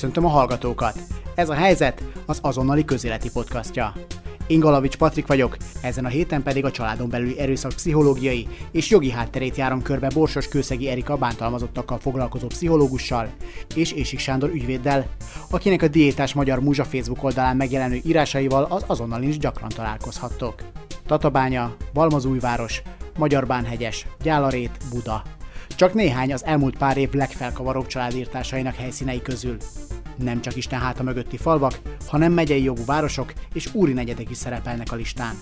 Köszöntöm a hallgatókat! Ez a helyzet az azonnali közéleti podcastja. Én Galavics Patrik vagyok, ezen a héten pedig a családon belüli erőszak pszichológiai és jogi hátterét járom körbe Borsos Kőszegi Erika bántalmazottakkal foglalkozó pszichológussal és Ésik Sándor ügyvéddel, akinek a Diétás Magyar Múzsa Facebook oldalán megjelenő írásaival az azonnal is gyakran találkozhattok. Tatabánya, Balmazújváros, Magyarbánhegyes, Gyálarét, Buda. Csak néhány az elmúlt pár év legfelkavaróbb családírtásainak helyszínei közül. Nem csak Isten háta mögötti falvak, hanem megyei jogú városok és úri negyedek is szerepelnek a listán.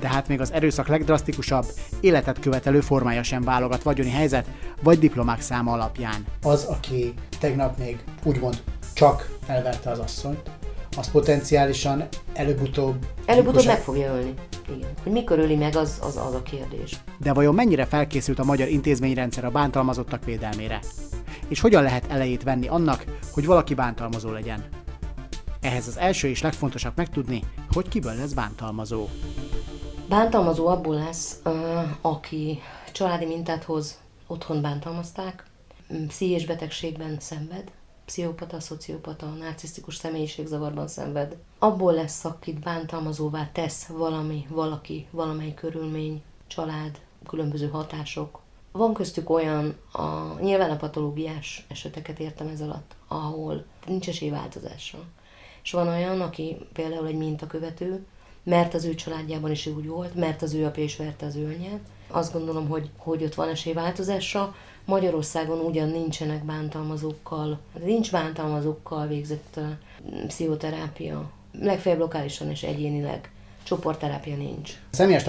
Tehát még az erőszak legdrasztikusabb, életet követelő formája sem válogat vagyoni helyzet vagy diplomák száma alapján. Az, aki tegnap még úgymond csak elverte az asszonyt, az potenciálisan előbb-utóbb... Előbb-utóbb meg fogja ölni. Igen. Hogy mikor öli meg, az, az, az a kérdés. De vajon mennyire felkészült a magyar intézményrendszer a bántalmazottak védelmére? És hogyan lehet elejét venni annak, hogy valaki bántalmazó legyen? Ehhez az első és legfontosabb megtudni, hogy kiből lesz bántalmazó. Bántalmazó abból lesz, aki családi mintát hoz, otthon bántalmazták, pszichés betegségben szenved, pszichopata, szociopata, narcisztikus személyiségzavarban szenved. Abból lesz, akit bántalmazóvá tesz valami, valaki, valamely körülmény, család, különböző hatások. Van köztük olyan, a, nyilván a patológiás eseteket értem ez alatt, ahol nincs esély változásra. És van olyan, aki például egy mintakövető, mert az ő családjában is úgy volt, mert az ő apja is verte az ő anyját. Azt gondolom, hogy, hogy ott van esély változásra, Magyarországon ugyan nincsenek bántalmazókkal, nincs bántalmazókkal végzett pszichoterápia, legfeljebb lokálisan és egyénileg. Csoportterápia nincs. A személyes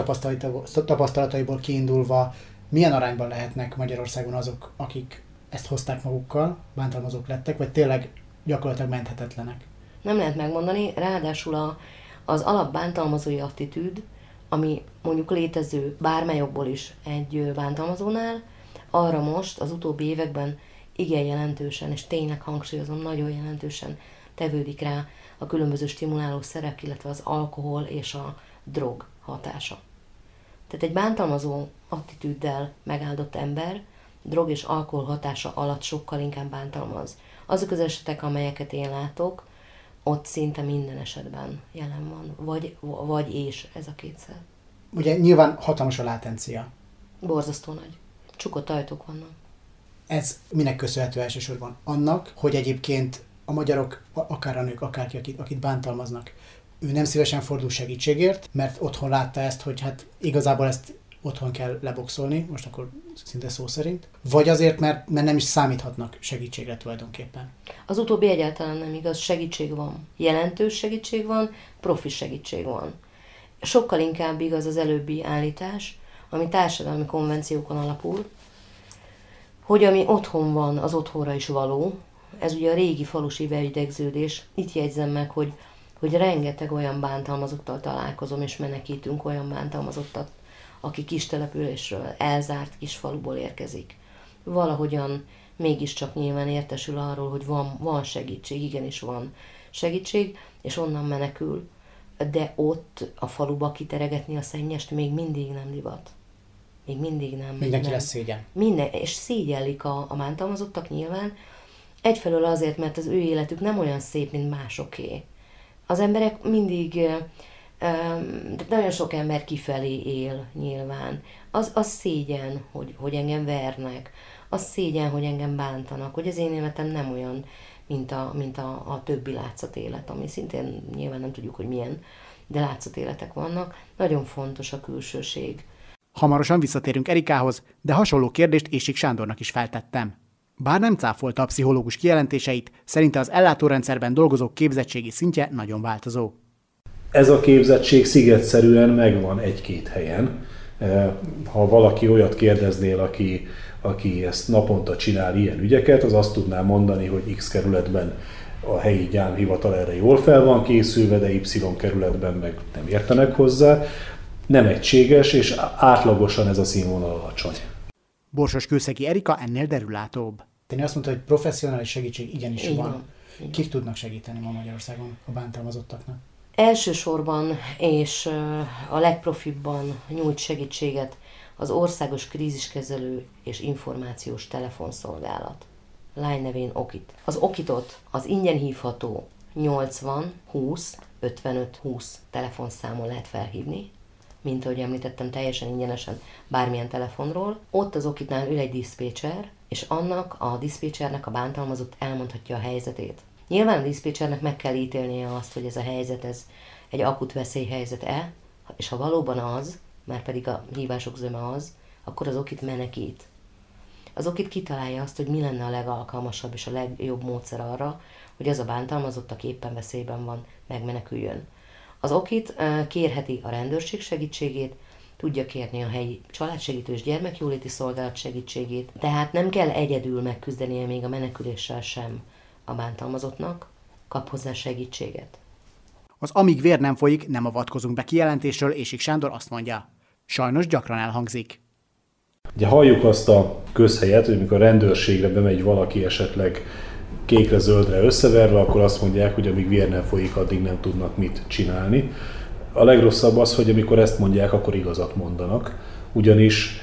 tapasztalataiból kiindulva milyen arányban lehetnek Magyarországon azok, akik ezt hozták magukkal, bántalmazók lettek, vagy tényleg gyakorlatilag menthetetlenek? Nem lehet megmondani, ráadásul a, az alapbántalmazói attitűd, ami mondjuk létező bármely jogból is egy bántalmazónál, arra most az utóbbi években igen jelentősen, és tényleg hangsúlyozom, nagyon jelentősen tevődik rá a különböző stimuláló szerek, illetve az alkohol és a drog hatása. Tehát egy bántalmazó attitűddel megáldott ember drog és alkohol hatása alatt sokkal inkább bántalmaz. Azok az esetek, amelyeket én látok, ott szinte minden esetben jelen van. Vagy, vagy és ez a kétszer. Ugye nyilván hatalmas a látencia. Borzasztó nagy csukott ajtók vannak. Ez minek köszönhető elsősorban? Annak, hogy egyébként a magyarok, akár a nők, akárki, akit, akit bántalmaznak, ő nem szívesen fordul segítségért, mert otthon látta ezt, hogy hát igazából ezt otthon kell leboxolni, most akkor szinte szó szerint, vagy azért, mert, mert nem is számíthatnak segítségre tulajdonképpen. Az utóbbi egyáltalán nem igaz, segítség van. Jelentős segítség van, profi segítség van. Sokkal inkább igaz az előbbi állítás, ami társadalmi konvenciókon alapul, hogy ami otthon van, az otthonra is való. Ez ugye a régi falusi beidegződés. Itt jegyzem meg, hogy, hogy rengeteg olyan bántalmazottal találkozom, és menekítünk olyan bántalmazottat, aki kis településről, elzárt kis faluból érkezik. Valahogyan mégiscsak nyilván értesül arról, hogy van, van segítség, igenis van segítség, és onnan menekül. De ott a faluba kiteregetni a szennyest még mindig nem divat még mindig nem. Mindenki nem. lesz szégyen. Minden, és szégyellik a, a bántalmazottak nyilván. Egyfelől azért, mert az ő életük nem olyan szép, mint másoké. Az emberek mindig, de nagyon sok ember kifelé él nyilván. Az, az szégyen, hogy, hogy engem vernek. Az szégyen, hogy engem bántanak, hogy az én életem nem olyan, mint a, mint a, a többi élet, ami szintén nyilván nem tudjuk, hogy milyen, de életek vannak. Nagyon fontos a külsőség Hamarosan visszatérünk Erikához, de hasonló kérdést Ésik Sándornak is feltettem. Bár nem cáfolta a pszichológus kijelentéseit, szerinte az ellátórendszerben dolgozók képzettségi szintje nagyon változó. Ez a képzettség szigetszerűen megvan egy-két helyen. Eh, ha valaki olyat kérdeznél, aki, aki ezt naponta csinál ilyen ügyeket, az azt tudná mondani, hogy X kerületben a helyi gyámhivatal erre jól fel van készülve, de Y kerületben meg nem értenek hozzá nem egységes, és átlagosan ez a színvonal alacsony. Borsos Kőszegi Erika ennél derülátóbb. Én azt mondta, hogy professzionális segítség igenis Igen. van. Igen. Kik tudnak segíteni ma Magyarországon a bántalmazottaknak? Elsősorban és a legprofibban nyújt segítséget az Országos Kríziskezelő és Információs Telefonszolgálat. lány nevén Okit. Az Okitot az ingyen hívható 80 20 55 20 telefonszámon lehet felhívni, mint ahogy említettem, teljesen ingyenesen bármilyen telefonról. Ott az Okitnál ül egy diszpécser, és annak a diszpécsernek a bántalmazott elmondhatja a helyzetét. Nyilván a diszpécsernek meg kell ítélnie azt, hogy ez a helyzet, ez egy akut veszélyhelyzet-e, és ha valóban az, már pedig a hívások zöme az, akkor az okit menekít. Az okit kitalálja azt, hogy mi lenne a legalkalmasabb és a legjobb módszer arra, hogy az a bántalmazott, aki éppen veszélyben van, megmeneküljön. Az okit kérheti a rendőrség segítségét, tudja kérni a helyi családsegítő és gyermekjóléti szolgálat segítségét, tehát nem kell egyedül megküzdenie még a meneküléssel sem a bántalmazottnak, kap hozzá segítséget. Az amíg vér nem folyik, nem avatkozunk be kijelentésről, és Sándor azt mondja, sajnos gyakran elhangzik. Ugye halljuk azt a közhelyet, hogy amikor a rendőrségre bemegy valaki esetleg kékre-zöldre összeverve, akkor azt mondják, hogy amíg vér nem folyik, addig nem tudnak mit csinálni. A legrosszabb az, hogy amikor ezt mondják, akkor igazat mondanak. Ugyanis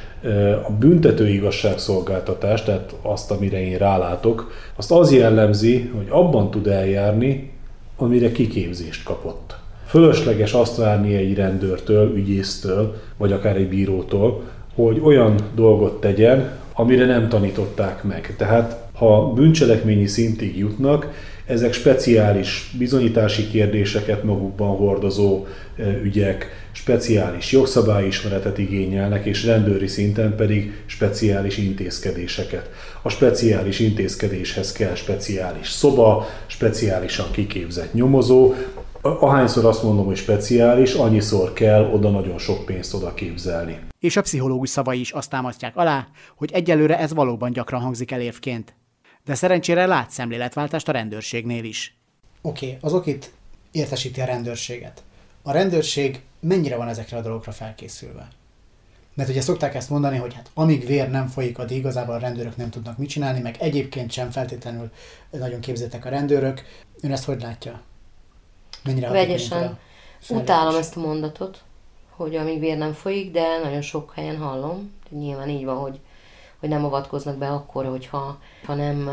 a büntető igazságszolgáltatás, tehát azt, amire én rálátok, azt az jellemzi, hogy abban tud eljárni, amire kiképzést kapott. Fölösleges azt várni egy rendőrtől, ügyésztől, vagy akár egy bírótól, hogy olyan dolgot tegyen, amire nem tanították meg. Tehát ha bűncselekményi szintig jutnak, ezek speciális bizonyítási kérdéseket magukban hordozó ügyek, speciális jogszabályismeretet igényelnek, és rendőri szinten pedig speciális intézkedéseket. A speciális intézkedéshez kell speciális szoba, speciálisan kiképzett nyomozó, ahányszor azt mondom, hogy speciális, annyiszor kell oda nagyon sok pénzt oda képzelni. És a pszichológus szavai is azt támasztják alá, hogy egyelőre ez valóban gyakran hangzik el érvként. De szerencsére lát szemléletváltást a rendőrségnél is. Oké, okay, az okit értesíti a rendőrséget. A rendőrség mennyire van ezekre a dolgokra felkészülve? Mert ugye szokták ezt mondani, hogy hát amíg vér nem folyik, addig igazából a rendőrök nem tudnak mit csinálni, meg egyébként sem feltétlenül nagyon képzettek a rendőrök. Ön ezt hogy látja? Mennyire Vegyesen. Utálom ezt a mondatot, hogy amíg vér nem folyik, de nagyon sok helyen hallom. Nyilván így van, hogy, hogy nem avatkoznak be akkor, hogyha ha nem ö,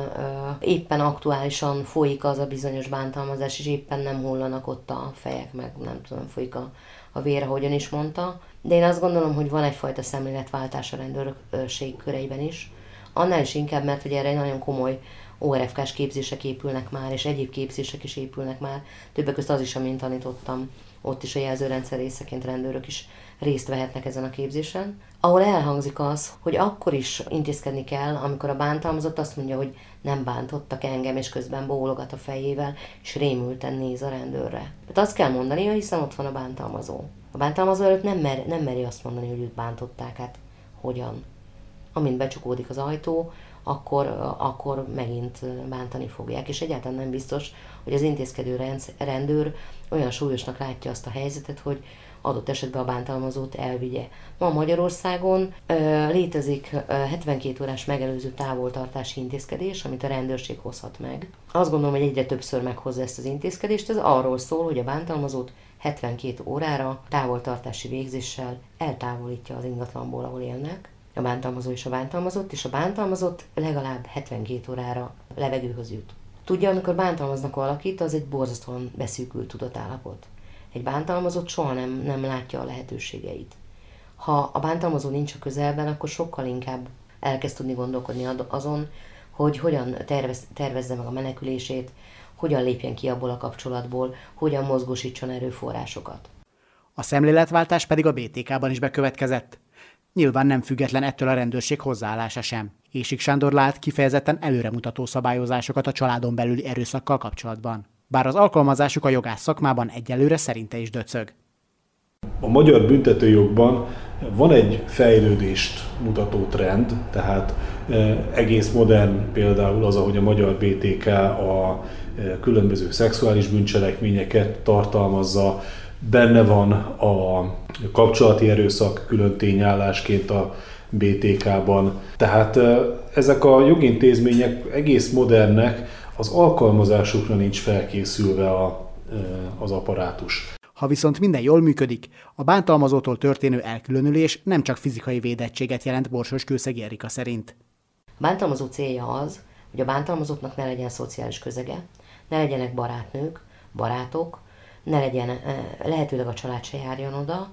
éppen aktuálisan folyik az a bizonyos bántalmazás, és éppen nem hullanak ott a fejek, meg nem tudom, folyik a, a vér, ahogyan is mondta. De én azt gondolom, hogy van egyfajta szemléletváltás a rendőrség köreiben is. Annál is inkább, mert ugye erre egy nagyon komoly ORFK-s képzések épülnek már, és egyéb képzések is épülnek már. Többek között az is, amint tanítottam, ott is a jelzőrendszer részeként rendőrök is részt vehetnek ezen a képzésen, ahol elhangzik az, hogy akkor is intézkedni kell, amikor a bántalmazott azt mondja, hogy nem bántottak engem, és közben bólogat a fejével, és rémülten néz a rendőrre. Tehát azt kell mondania, hiszen ott van a bántalmazó. A bántalmazó előtt nem, mer, nem meri azt mondani, hogy őt bántották, hát hogyan. Amint becsukódik az ajtó, akkor, akkor megint bántani fogják. És egyáltalán nem biztos, hogy az intézkedő rendőr olyan súlyosnak látja azt a helyzetet, hogy adott esetben a bántalmazót elvigye. Ma Magyarországon létezik ö, 72 órás megelőző távoltartási intézkedés, amit a rendőrség hozhat meg. Azt gondolom, hogy egyre többször meghozza ezt az intézkedést. Ez arról szól, hogy a bántalmazót 72 órára távoltartási végzéssel eltávolítja az ingatlanból, ahol élnek, a bántalmazó és a bántalmazott, és a bántalmazott legalább 72 órára levegőhöz jut. Tudja, amikor bántalmaznak valakit, az egy borzasztóan beszűkült tudatállapot. Egy bántalmazott soha nem, nem látja a lehetőségeit. Ha a bántalmazó nincs a közelben, akkor sokkal inkább elkezd tudni gondolkodni azon, hogy hogyan tervez, tervezze meg a menekülését, hogyan lépjen ki abból a kapcsolatból, hogyan mozgósítson erőforrásokat. A szemléletváltás pedig a BTK-ban is bekövetkezett. Nyilván nem független ettől a rendőrség hozzáállása sem. Ésik Sándor lát kifejezetten előremutató szabályozásokat a családon belüli erőszakkal kapcsolatban. Bár az alkalmazásuk a jogász szakmában egyelőre szerinte is döcög. A magyar büntetőjogban van egy fejlődést mutató trend, tehát e, egész modern például az, ahogy a magyar BTK a e, különböző szexuális bűncselekményeket tartalmazza, benne van a kapcsolati erőszak külön tényállásként a BTK-ban. Tehát ezek a jogintézmények egész modernek, az alkalmazásukra nincs felkészülve a, az apparátus. Ha viszont minden jól működik, a bántalmazótól történő elkülönülés nem csak fizikai védettséget jelent Borsos Kőszegi Erika szerint. A bántalmazó célja az, hogy a bántalmazottnak ne legyen szociális közege, ne legyenek barátnők, barátok, ne legyen, lehetőleg a család se járjon oda,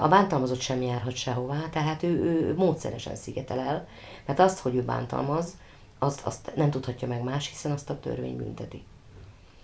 a bántalmazott sem járhat sehová, tehát ő, ő módszeresen szigetel el, mert azt, hogy ő bántalmaz, azt, azt nem tudhatja meg más, hiszen azt a törvény bünteti.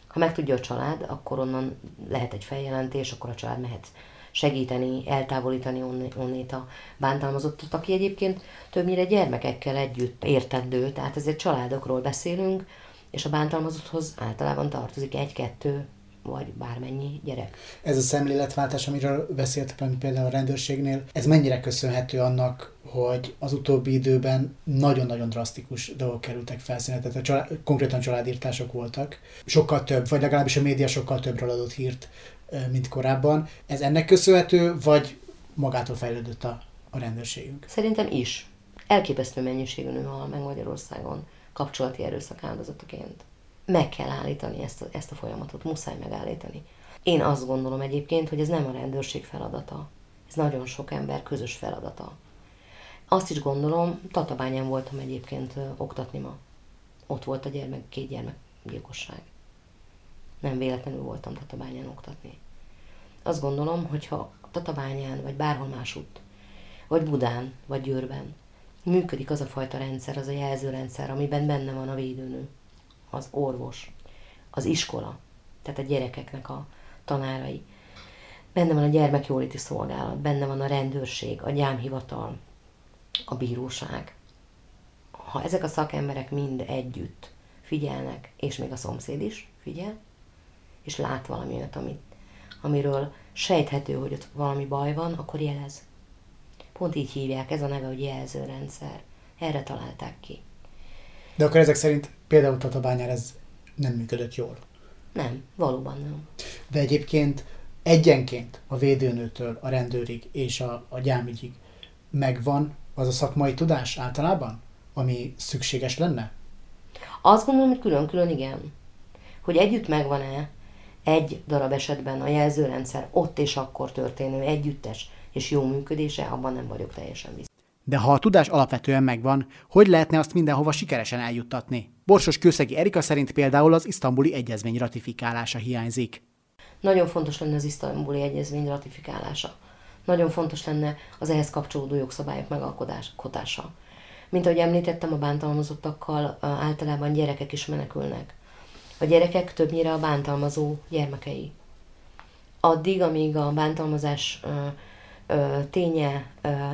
Ha megtudja a család, akkor onnan lehet egy feljelentés, akkor a család mehet segíteni, eltávolítani onnét a bántalmazottat, aki egyébként többnyire gyermekekkel együtt értendő, tehát ezért családokról beszélünk, és a bántalmazotthoz általában tartozik egy-kettő vagy bármennyi gyerek. Ez a szemléletváltás, amiről beszéltek például a rendőrségnél, ez mennyire köszönhető annak, hogy az utóbbi időben nagyon-nagyon drasztikus dolgok kerültek felszínre, tehát a család, konkrétan családírtások voltak. Sokkal több, vagy legalábbis a média sokkal többről adott hírt, mint korábban. Ez ennek köszönhető, vagy magától fejlődött a, a rendőrségünk? Szerintem is. Elképesztő mennyiségű nő hal meg Magyarországon kapcsolati erőszak áldozataként meg kell állítani ezt a, ezt a folyamatot, muszáj megállítani. Én azt gondolom egyébként, hogy ez nem a rendőrség feladata. Ez nagyon sok ember közös feladata. Azt is gondolom, Tatabányán voltam egyébként oktatni ma. Ott volt a gyermek, két gyermek gyilkosság. Nem véletlenül voltam Tatabányán oktatni. Azt gondolom, hogyha Tatabányán, vagy bárhol másutt, vagy Budán, vagy Győrben működik az a fajta rendszer, az a jelzőrendszer, amiben benne van a védőnő, az orvos, az iskola, tehát a gyerekeknek a tanárai. Benne van a gyermekjóléti szolgálat, benne van a rendőrség, a gyámhivatal, a bíróság. Ha ezek a szakemberek mind együtt figyelnek, és még a szomszéd is figyel, és lát valami olyat, amit, amiről sejthető, hogy ott valami baj van, akkor jelez. Pont így hívják, ez a neve, hogy jelzőrendszer. Erre találták ki. De akkor ezek szerint például Tatabányán ez nem működött jól. Nem, valóban nem. De egyébként egyenként a védőnőtől a rendőrig és a, a gyámügyig megvan az a szakmai tudás általában, ami szükséges lenne? Azt gondolom, hogy külön-külön igen. Hogy együtt megvan-e egy darab esetben a jelzőrendszer ott és akkor történő együttes és jó működése, abban nem vagyok teljesen biztos. De ha a tudás alapvetően megvan, hogy lehetne azt mindenhova sikeresen eljuttatni? Borsos Kőszegi Erika szerint például az isztambuli egyezmény ratifikálása hiányzik. Nagyon fontos lenne az isztambuli egyezmény ratifikálása. Nagyon fontos lenne az ehhez kapcsolódó jogszabályok megalkotása. Mint ahogy említettem, a bántalmazottakkal általában gyerekek is menekülnek. A gyerekek többnyire a bántalmazó gyermekei. Addig, amíg a bántalmazás ténye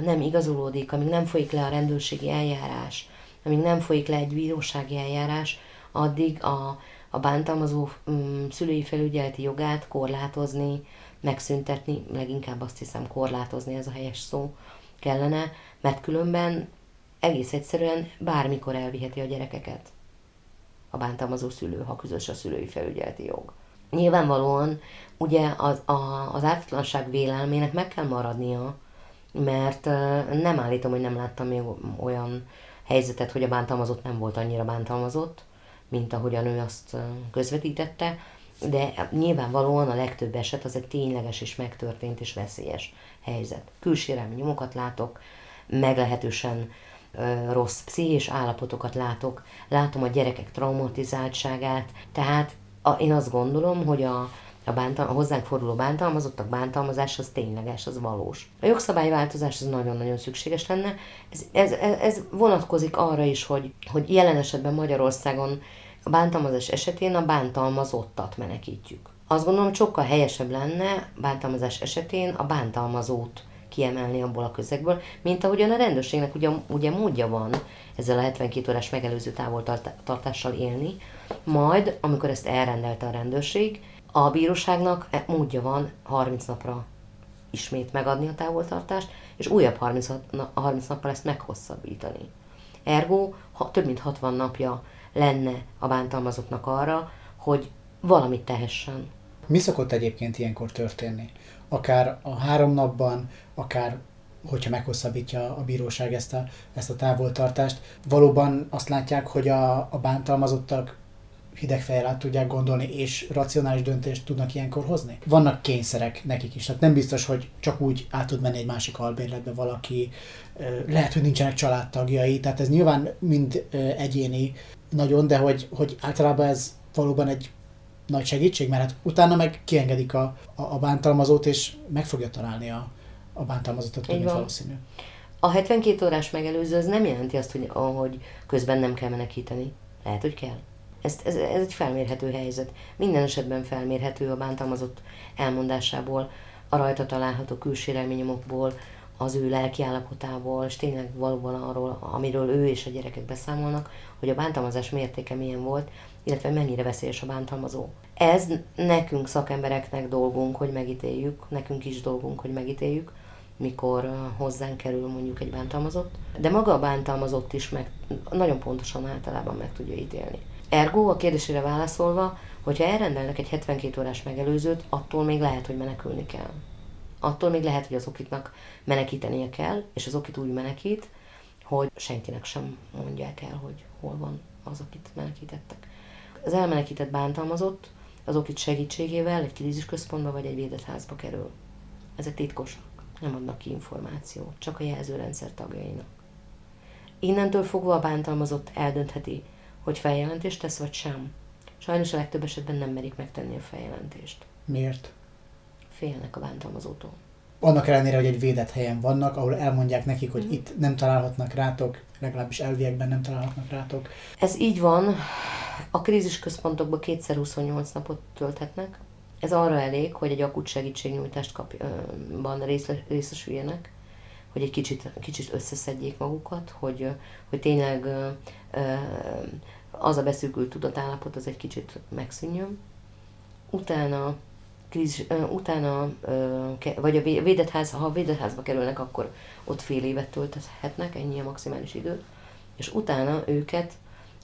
nem igazolódik, amíg nem folyik le a rendőrségi eljárás, amíg nem folyik le egy bírósági eljárás, addig a, a bántalmazó um, szülői felügyeleti jogát korlátozni, megszüntetni, leginkább azt hiszem korlátozni, ez a helyes szó kellene, mert különben egész egyszerűen bármikor elviheti a gyerekeket a bántalmazó szülő, ha közös a szülői felügyeleti jog. Nyilvánvalóan ugye az, a, az ártatlanság vélelmének meg kell maradnia, mert nem állítom, hogy nem láttam még olyan helyzetet, hogy a bántalmazott nem volt annyira bántalmazott, mint ahogy a nő azt közvetítette, de nyilvánvalóan a legtöbb eset az egy tényleges és megtörtént és veszélyes helyzet. Külsérelmi nyomokat látok, meglehetősen rossz pszichés állapotokat látok, látom a gyerekek traumatizáltságát, tehát a, én azt gondolom, hogy a, a, bántal, a hozzánk forduló bántalmazottak bántalmazás az tényleges, az valós. A jogszabályváltozás az nagyon-nagyon szükséges lenne. Ez, ez, ez vonatkozik arra is, hogy, hogy jelen esetben Magyarországon a bántalmazás esetén a bántalmazottat menekítjük. Azt gondolom, hogy sokkal helyesebb lenne bántalmazás esetén a bántalmazót kiemelni abból a közegből, mint ahogyan a rendőrségnek ugye, ugye módja van ezzel a 72 órás megelőző távoltartással élni, majd, amikor ezt elrendelte a rendőrség, a bíróságnak e módja van 30 napra ismét megadni a távoltartást, és újabb 30, 30 nappal ezt meghosszabbítani. Ergo, ha több mint 60 napja lenne a bántalmazottnak arra, hogy valamit tehessen. Mi szokott egyébként ilyenkor történni? Akár a három napban, akár hogyha meghosszabbítja a bíróság ezt a, ezt a távoltartást, valóban azt látják, hogy a, a bántalmazottak hideg át tudják gondolni, és racionális döntést tudnak ilyenkor hozni? Vannak kényszerek nekik is, tehát nem biztos, hogy csak úgy át tud menni egy másik albérletbe valaki, lehet, hogy nincsenek családtagjai, tehát ez nyilván mind egyéni nagyon, de hogy, hogy általában ez valóban egy nagy segítség, mert hát utána meg kiengedik a, a, a bántalmazót, és meg fogja találni a, a bántalmazottat, többé valószínű. A 72 órás megelőző az nem jelenti azt, hogy, hogy közben nem kell menekíteni. Lehet, hogy kell. Ez, ez, ez egy felmérhető helyzet. Minden esetben felmérhető a bántalmazott elmondásából, a rajta található külsérelmi nyomokból, az ő lelki állapotából, és tényleg valóban arról, amiről ő és a gyerekek beszámolnak, hogy a bántalmazás mértéke milyen volt, illetve mennyire veszélyes a bántalmazó. Ez nekünk szakembereknek dolgunk, hogy megítéljük, nekünk is dolgunk, hogy megítéljük, mikor hozzánk kerül mondjuk egy bántalmazott, de maga a bántalmazott is meg, nagyon pontosan általában meg tudja ítélni. Ergo a kérdésére válaszolva, hogyha elrendelnek egy 72 órás megelőzőt, attól még lehet, hogy menekülni kell. Attól még lehet, hogy az okitnak menekítenie kell, és az okit úgy menekít, hogy senkinek sem mondják el, hogy hol van az, akit menekítettek. Az elmenekített bántalmazott az okit segítségével egy krízisközpontba vagy egy védett házba kerül. Ezek titkosak, nem adnak ki információt, csak a jelzőrendszer tagjainak. Innentől fogva a bántalmazott eldöntheti, hogy feljelentést tesz vagy sem. Sajnos a legtöbb esetben nem merik megtenni a feljelentést. Miért? Félnek a bántalmazótól. Annak ellenére, hogy egy védett helyen vannak, ahol elmondják nekik, hogy mm. itt nem találhatnak rátok, legalábbis elviekben nem találhatnak rátok. Ez így van. A krízisközpontokban kétszer 28 napot tölthetnek. Ez arra elég, hogy egy akut segítségnyújtást kapban részesüljenek, hogy egy kicsit, kicsit összeszedjék magukat, hogy, hogy tényleg az a beszűkült tudatállapot az egy kicsit megszűnjön. Utána krízis, utána, vagy a védett ház, ha a védett kerülnek, akkor ott fél évet tölthetnek, ennyi a maximális idő, és utána őket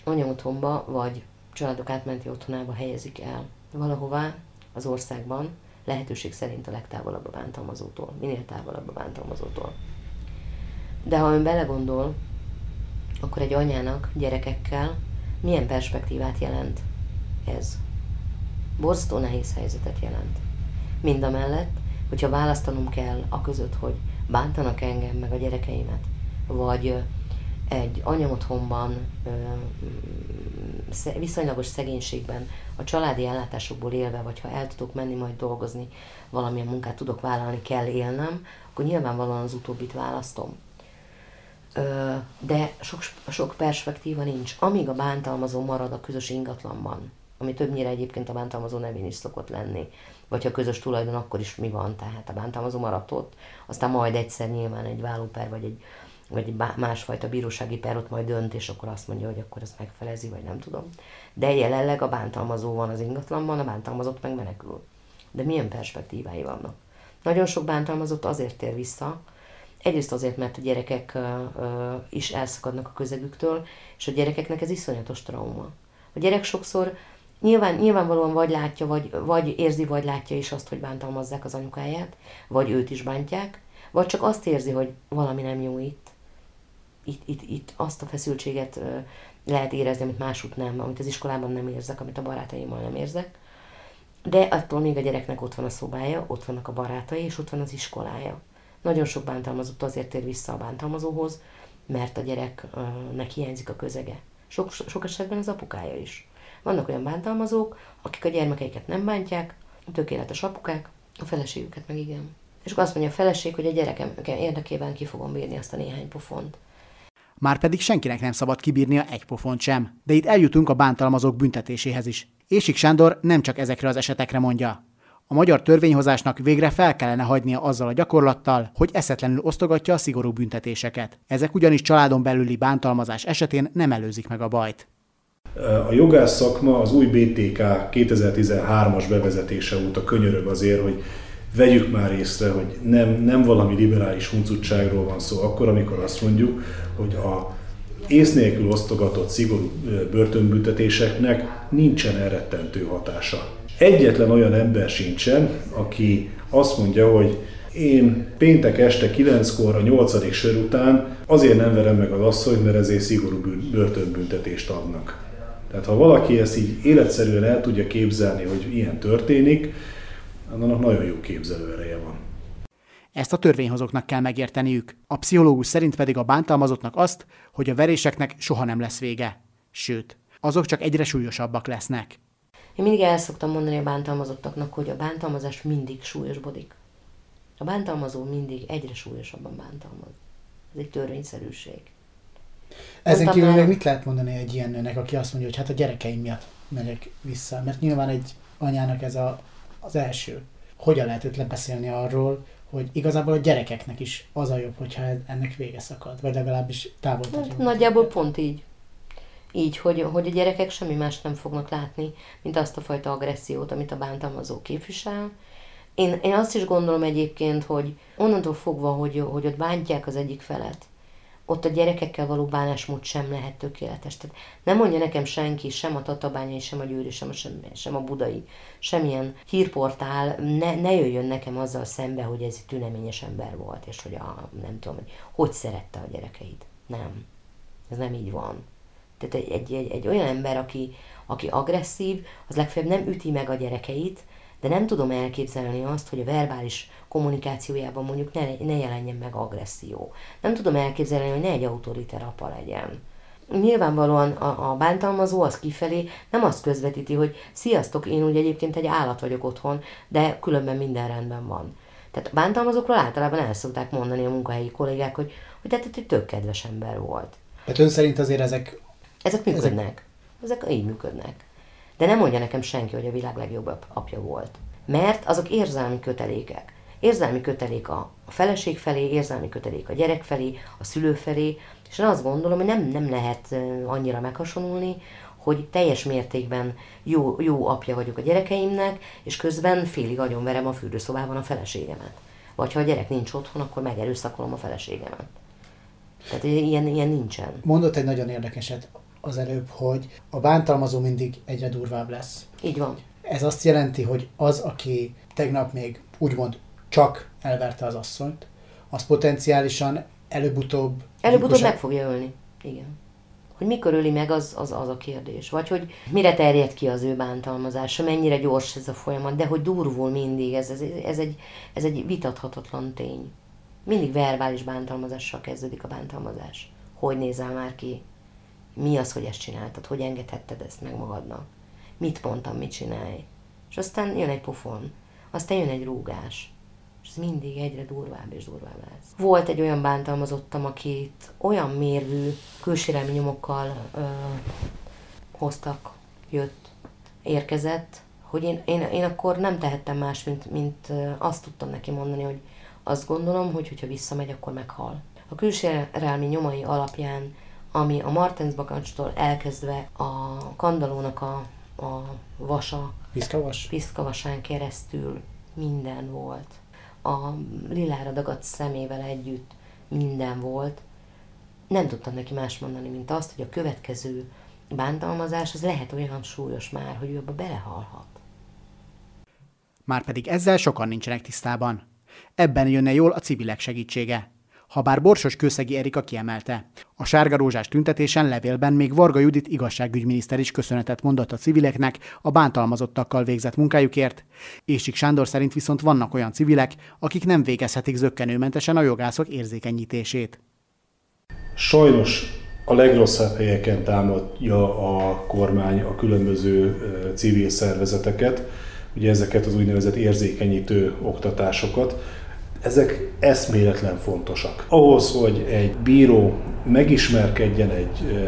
anyaotthonba vagy családok átmenti otthonába helyezik el valahová az országban, lehetőség szerint a legtávolabb a bántalmazótól, minél távolabb a bántalmazótól. De ha ön belegondol, akkor egy anyának gyerekekkel milyen perspektívát jelent ez? Borzasztó nehéz helyzetet jelent. Mind a mellett, hogyha választanom kell a között, hogy bántanak engem, meg a gyerekeimet, vagy egy anyamotthonban viszonylagos szegénységben a családi ellátásokból élve, vagy ha el tudok menni majd dolgozni, valamilyen munkát tudok vállalni, kell élnem, akkor nyilvánvalóan az utóbbit választom. De sok, sok perspektíva nincs. Amíg a bántalmazó marad a közös ingatlanban, ami többnyire egyébként a bántalmazó nevén is szokott lenni, vagy ha közös tulajdon, akkor is mi van, tehát a bántalmazó maradt ott, aztán majd egyszer nyilván egy vállóper, vagy egy, vagy egy másfajta bírósági per ott majd dönt, és akkor azt mondja, hogy akkor ez megfelezi, vagy nem tudom. De jelenleg a bántalmazó van az ingatlanban, a bántalmazott meg menekül. De milyen perspektívái vannak? Nagyon sok bántalmazott azért tér vissza, egyrészt azért, mert a gyerekek is elszakadnak a közegüktől, és a gyerekeknek ez iszonyatos trauma. A gyerek sokszor Nyilván, nyilvánvalóan vagy látja, vagy, vagy érzi, vagy látja is azt, hogy bántalmazzák az anyukáját, vagy őt is bántják, vagy csak azt érzi, hogy valami nem jó itt. Itt, itt, itt azt a feszültséget lehet érezni, amit másút nem, amit az iskolában nem érzek, amit a barátaimmal nem érzek. De attól még a gyereknek ott van a szobája, ott vannak a barátai, és ott van az iskolája. Nagyon sok bántalmazott azért tér vissza a bántalmazóhoz, mert a gyereknek hiányzik a közege. Sok, sok esetben az apukája is. Vannak olyan bántalmazók, akik a gyermekeiket nem bántják, tökéletes apukák, a feleségüket meg igen. És akkor azt mondja a feleség, hogy a gyerekem érdekében ki fogom bírni azt a néhány pofont. Márpedig senkinek nem szabad kibírnia egy pofont sem. De itt eljutunk a bántalmazók büntetéséhez is. Ésik Sándor nem csak ezekre az esetekre mondja. A magyar törvényhozásnak végre fel kellene hagynia azzal a gyakorlattal, hogy eszetlenül osztogatja a szigorú büntetéseket. Ezek ugyanis családon belüli bántalmazás esetén nem előzik meg a bajt. A jogász szakma az új BTK 2013-as bevezetése óta könyörög azért, hogy vegyük már észre, hogy nem, nem valami liberális huncutságról van szó akkor, amikor azt mondjuk, hogy a ész nélkül osztogatott szigorú börtönbüntetéseknek nincsen elrettentő hatása. Egyetlen olyan ember sincsen, aki azt mondja, hogy én péntek este 9-kor a 8. sör után azért nem verem meg az asszonyt, mert ezért szigorú börtönbüntetést adnak. Tehát ha valaki ezt így életszerűen el tudja képzelni, hogy ilyen történik, annak nagyon jó képzelőereje van. Ezt a törvényhozóknak kell megérteniük. A pszichológus szerint pedig a bántalmazottnak azt, hogy a veréseknek soha nem lesz vége. Sőt, azok csak egyre súlyosabbak lesznek. Én mindig el szoktam mondani a bántalmazottaknak, hogy a bántalmazás mindig súlyosbodik. A bántalmazó mindig egyre súlyosabban bántalmaz. Ez egy törvényszerűség. Ezen kívül még mit lehet mondani egy ilyen nőnek, aki azt mondja, hogy hát a gyerekeim miatt megyek vissza? Mert nyilván egy anyának ez a, az első. Hogyan lehet őt lebeszélni arról, hogy igazából a gyerekeknek is az a jobb, hogyha ennek vége szakad, vagy legalábbis távol hát, Nagyjából pont így. Így, hogy, hogy a gyerekek semmi más nem fognak látni, mint azt a fajta agressziót, amit a bántalmazó képvisel. Én, én azt is gondolom egyébként, hogy onnantól fogva, hogy, hogy ott bántják az egyik felet, ott a gyerekekkel való bánásmód sem lehet tökéletes. Tehát nem mondja nekem senki, sem a tatabányai, sem a győri, sem a, sem, sem a budai, semmilyen hírportál, ne, ne jöjjön nekem azzal szembe, hogy ez egy tüneményes ember volt, és hogy a, nem tudom, hogy hogy szerette a gyerekeit. Nem. Ez nem így van. Tehát egy, egy, egy, olyan ember, aki, aki agresszív, az legfeljebb nem üti meg a gyerekeit, de nem tudom elképzelni azt, hogy a verbális kommunikációjában mondjuk ne, ne jelenjen meg agresszió. Nem tudom elképzelni, hogy ne egy autoriter apa legyen. Nyilvánvalóan a, a bántalmazó az kifelé nem azt közvetíti, hogy sziasztok, én úgy egyébként egy állat vagyok otthon, de különben minden rendben van. Tehát a bántalmazókról általában el szokták mondani a munkahelyi kollégák, hogy, hogy tehát egy tök kedves ember volt. Tehát ön szerint azért ezek... Ezek működnek. Ezek, ezek így működnek. De nem mondja nekem senki, hogy a világ legjobb apja volt. Mert azok érzelmi kötelékek. Érzelmi kötelék a, feleség felé, érzelmi kötelék a gyerek felé, a szülő felé, és én azt gondolom, hogy nem, nem lehet annyira meghasonulni, hogy teljes mértékben jó, jó apja vagyok a gyerekeimnek, és közben félig agyonverem a fürdőszobában a feleségemet. Vagy ha a gyerek nincs otthon, akkor megerőszakolom a feleségemet. Tehát ilyen, ilyen nincsen. Mondott egy nagyon érdekeset az előbb, hogy a bántalmazó mindig egyre durvább lesz. Így van. Ez azt jelenti, hogy az, aki tegnap még úgymond csak elverte az asszonyt, az potenciálisan előbb-utóbb... Előbb-utóbb meg fogja ölni. Igen. Hogy mikor öli meg, az, az, az a kérdés. Vagy hogy mire terjed ki az ő bántalmazása, mennyire gyors ez a folyamat, de hogy durvul mindig, ez, ez, ez, egy, ez egy vitathatatlan tény. Mindig verbális bántalmazással kezdődik a bántalmazás. Hogy nézel már ki? Mi az, hogy ezt csináltad? Hogy engedhetted ezt meg magadnak? Mit mondtam, mit csinálj? És aztán jön egy pofon, aztán jön egy rúgás, és ez mindig egyre durvább és durvább lesz. Volt egy olyan bántalmazottam, akit olyan mérvű külsérelmi nyomokkal ö, hoztak, jött, érkezett, hogy én, én, én akkor nem tehettem más, mint, mint azt tudtam neki mondani, hogy azt gondolom, hogy hogyha visszamegy, akkor meghal. A külsérelmi nyomai alapján, ami a Martens bakancstól elkezdve a kandalónak a, a vasa, Piszkavas? piszkavasán keresztül minden volt a lilára dagadt szemével együtt minden volt. Nem tudtam neki más mondani, mint azt, hogy a következő bántalmazás az lehet olyan súlyos már, hogy ő abba belehalhat. Márpedig ezzel sokan nincsenek tisztában. Ebben jönne jól a civilek segítsége ha bár Borsos Kőszegi Erika kiemelte. A sárga rózsás tüntetésen levélben még Varga Judit igazságügyminiszter is köszönetet mondott a civileknek a bántalmazottakkal végzett munkájukért. Ésik Sándor szerint viszont vannak olyan civilek, akik nem végezhetik zöggenőmentesen a jogászok érzékenyítését. Sajnos a legrosszabb helyeken támadja a kormány a különböző civil szervezeteket, ugye ezeket az úgynevezett érzékenyítő oktatásokat, ezek eszméletlen fontosak. Ahhoz, hogy egy bíró megismerkedjen egy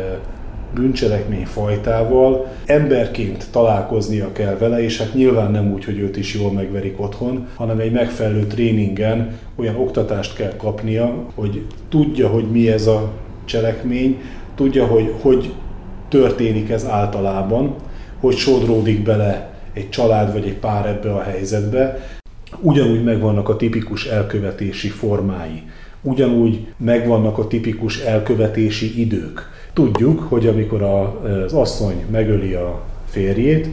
bűncselekmény fajtával, emberként találkoznia kell vele, és hát nyilván nem úgy, hogy őt is jól megverik otthon, hanem egy megfelelő tréningen olyan oktatást kell kapnia, hogy tudja, hogy mi ez a cselekmény, tudja, hogy hogy történik ez általában, hogy sodródik bele egy család vagy egy pár ebbe a helyzetbe, ugyanúgy megvannak a tipikus elkövetési formái, ugyanúgy megvannak a tipikus elkövetési idők. Tudjuk, hogy amikor az asszony megöli a férjét,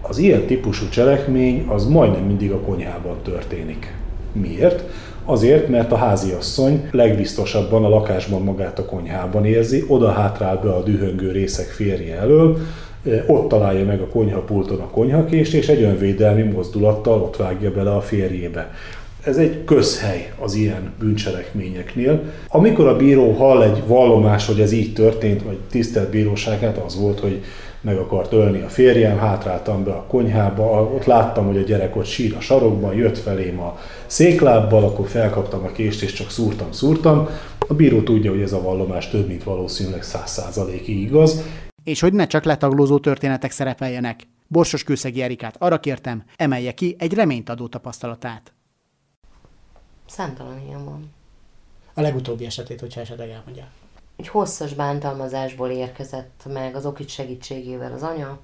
az ilyen típusú cselekmény az majdnem mindig a konyhában történik. Miért? Azért, mert a háziasszony legbiztosabban a lakásban magát a konyhában érzi, oda hátrál be a dühöngő részek férje elől, ott találja meg a konyhapulton a konyhakést, és egy önvédelmi mozdulattal ott vágja bele a férjébe. Ez egy közhely az ilyen bűncselekményeknél. Amikor a bíró hall egy vallomás, hogy ez így történt, vagy tisztelt bíróságát, az volt, hogy meg akart ölni a férjem, hátráltam be a konyhába, ott láttam, hogy a gyerek ott sír a sarokban, jött felém a széklábbal, akkor felkaptam a kést, és csak szúrtam, szúrtam. A bíró tudja, hogy ez a vallomás több, mint valószínűleg száz százalékig igaz. És hogy ne csak letaglózó történetek szerepeljenek. Borsos Kőszegi Erikát arra kértem, emelje ki egy reményt adó tapasztalatát. Számtalan ilyen van. A legutóbbi esetét, hogyha esetleg elmondja. Egy hosszas bántalmazásból érkezett meg az okit segítségével az anya,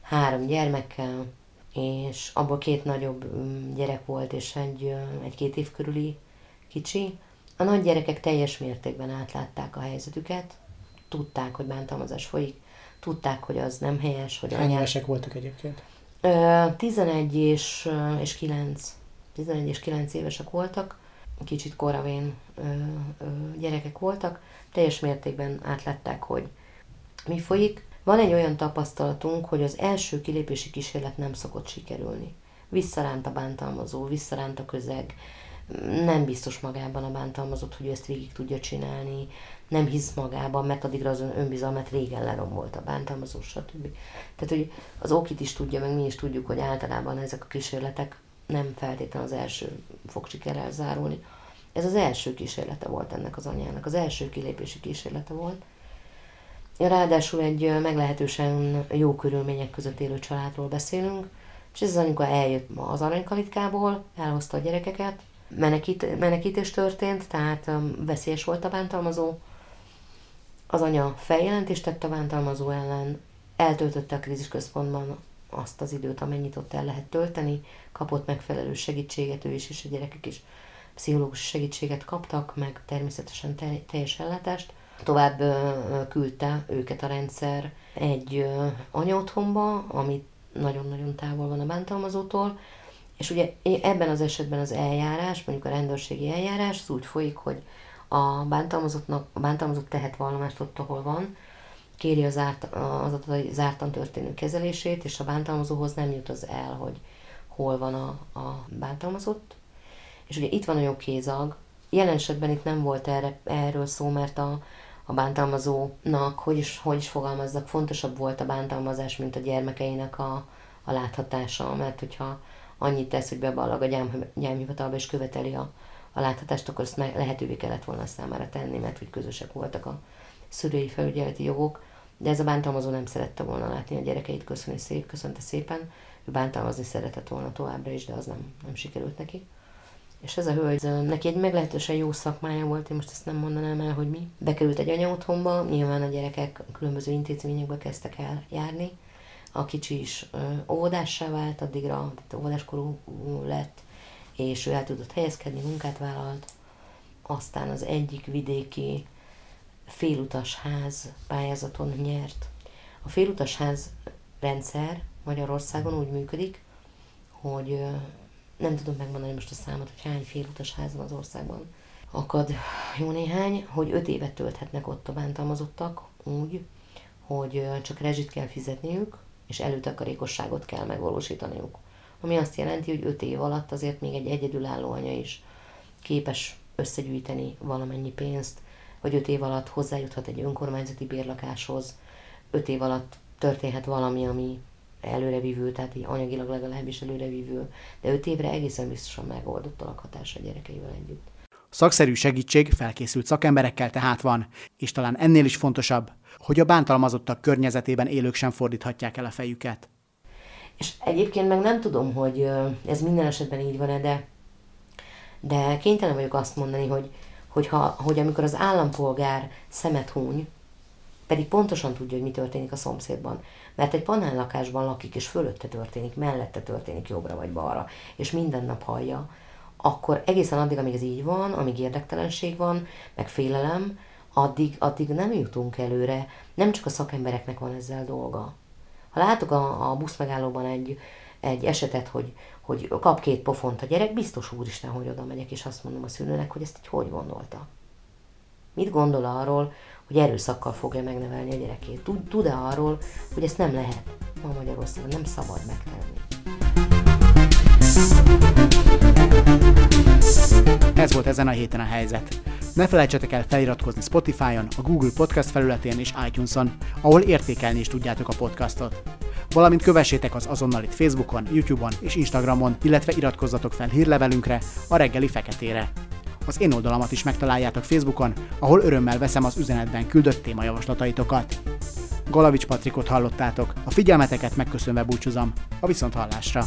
három gyermekkel, és abból két nagyobb mm, gyerek volt, és egy, egy két év körüli kicsi. A nagy gyerekek teljes mértékben átlátták a helyzetüket, tudták, hogy bántalmazás folyik, tudták, hogy az nem helyes, hogy Hány évesek voltak egyébként? 11 és, és 9, 11 és 9 évesek voltak, kicsit koravén gyerekek voltak, teljes mértékben átlátták, hogy mi folyik. Van egy olyan tapasztalatunk, hogy az első kilépési kísérlet nem szokott sikerülni. Visszaránt a bántalmazó, visszaránt a közeg, nem biztos magában a bántalmazott, hogy ő ezt végig tudja csinálni, nem hisz magában, mert addigra az önbizalmat régen lerombolt a bántalmazó, stb. Tehát, hogy az okit is tudja, meg mi is tudjuk, hogy általában ezek a kísérletek nem feltétlenül az első fog sikerrel zárulni. Ez az első kísérlete volt ennek az anyának, az első kilépési kísérlete volt. Ráadásul egy meglehetősen jó körülmények között élő családról beszélünk, és ez az anyuka eljött ma az aranykalitkából, elhozta a gyerekeket, menekít, menekítés történt, tehát veszélyes volt a bántalmazó. Az anya feljelentést tett a bántalmazó ellen, eltöltötte a krízisközpontban azt az időt, amennyit ott el lehet tölteni, kapott megfelelő segítséget ő is, és a gyerekek is pszichológus segítséget kaptak, meg természetesen teljes ellátást. Tovább küldte őket a rendszer egy anyaotthonba, ami nagyon-nagyon távol van a bántalmazótól, és ugye ebben az esetben az eljárás, mondjuk a rendőrségi eljárás, az úgy folyik, hogy a bántalmazottnak, a bántalmazott tehet vallomást ott, ahol van, kéri az, árt, az adatai zártan történő kezelését, és a bántalmazóhoz nem jut az el, hogy hol van a, a bántalmazott, és ugye itt van a jogkézag, jelen esetben itt nem volt erre, erről szó, mert a, a bántalmazónak, hogy is, hogy is fogalmazzak, fontosabb volt a bántalmazás, mint a gyermekeinek a, a láthatása, mert hogyha annyit tesz, hogy beballag a gyám, gyámhivatalba és követeli a, a láthatást, akkor ezt meg lehetővé kellett volna számára tenni, mert hogy közösek voltak a szülői felügyeleti jogok, de ez a bántalmazó nem szerette volna látni a gyerekeit, köszönni szép, köszönte szépen, ő bántalmazni szeretett volna továbbra is, de az nem, nem sikerült neki. És ez a hölgy, neki egy meglehetősen jó szakmája volt, én most ezt nem mondanám el, hogy mi. Bekerült egy anyaotthonba, nyilván a gyerekek különböző intézményekbe kezdtek el járni. A kicsi is óvodássá vált, addigra, tehát óvodáskorú lett, és ő el tudott helyezkedni, munkát vállalt. Aztán az egyik vidéki félutas ház pályázaton nyert. A félutas ház rendszer Magyarországon úgy működik, hogy nem tudom megmondani most a számot, hogy hány félutas ház van az országban. Akad jó néhány, hogy öt évet tölthetnek ott a bántalmazottak úgy, hogy csak rezsit kell fizetniük, és előtakarékosságot kell megvalósítaniuk. Ami azt jelenti, hogy öt év alatt azért még egy egyedülálló anya is képes összegyűjteni valamennyi pénzt, vagy öt év alatt hozzájuthat egy önkormányzati bérlakáshoz, öt év alatt történhet valami, ami előrevívő, tehát így anyagilag legalábbis előrevívő, de öt évre egészen biztosan megoldott a gyerekeivel együtt. Szakszerű segítség felkészült szakemberekkel tehát van, és talán ennél is fontosabb, hogy a bántalmazottak környezetében élők sem fordíthatják el a fejüket. És egyébként meg nem tudom, hogy ez minden esetben így van-e, de, de kénytelen vagyok azt mondani, hogy, hogy, ha, hogy amikor az állampolgár szemet húny, pedig pontosan tudja, hogy mi történik a szomszédban. Mert egy panellakásban lakik, és fölötte történik, mellette történik jobbra vagy balra, és minden nap hallja, akkor egészen addig, amíg ez így van, amíg érdektelenség van, meg félelem, addig, addig nem jutunk előre. Nem csak a szakembereknek van ezzel dolga. Ha látok a, a buszmegállóban egy, egy esetet, hogy, hogy kap két pofont a gyerek, biztos úristen, hogy oda megyek, és azt mondom a szülőnek, hogy ezt így hogy gondolta. Mit gondol arról, hogy erőszakkal fogja megnevelni a gyerekét. Tud, tud-e arról, hogy ezt nem lehet ma Magyarországon, nem szabad megtenni. Ez volt ezen a héten a helyzet. Ne felejtsetek el feliratkozni Spotify-on, a Google Podcast felületén és iTunes-on, ahol értékelni is tudjátok a podcastot. Valamint kövessétek az azonnalit Facebookon, YouTube-on és Instagramon, illetve iratkozzatok fel hírlevelünkre, a reggeli feketére. Az én oldalamat is megtaláljátok Facebookon, ahol örömmel veszem az üzenetben küldött témajavaslataitokat. Galavics Patrikot hallottátok, a figyelmeteket megköszönve búcsúzom, a viszonthallásra!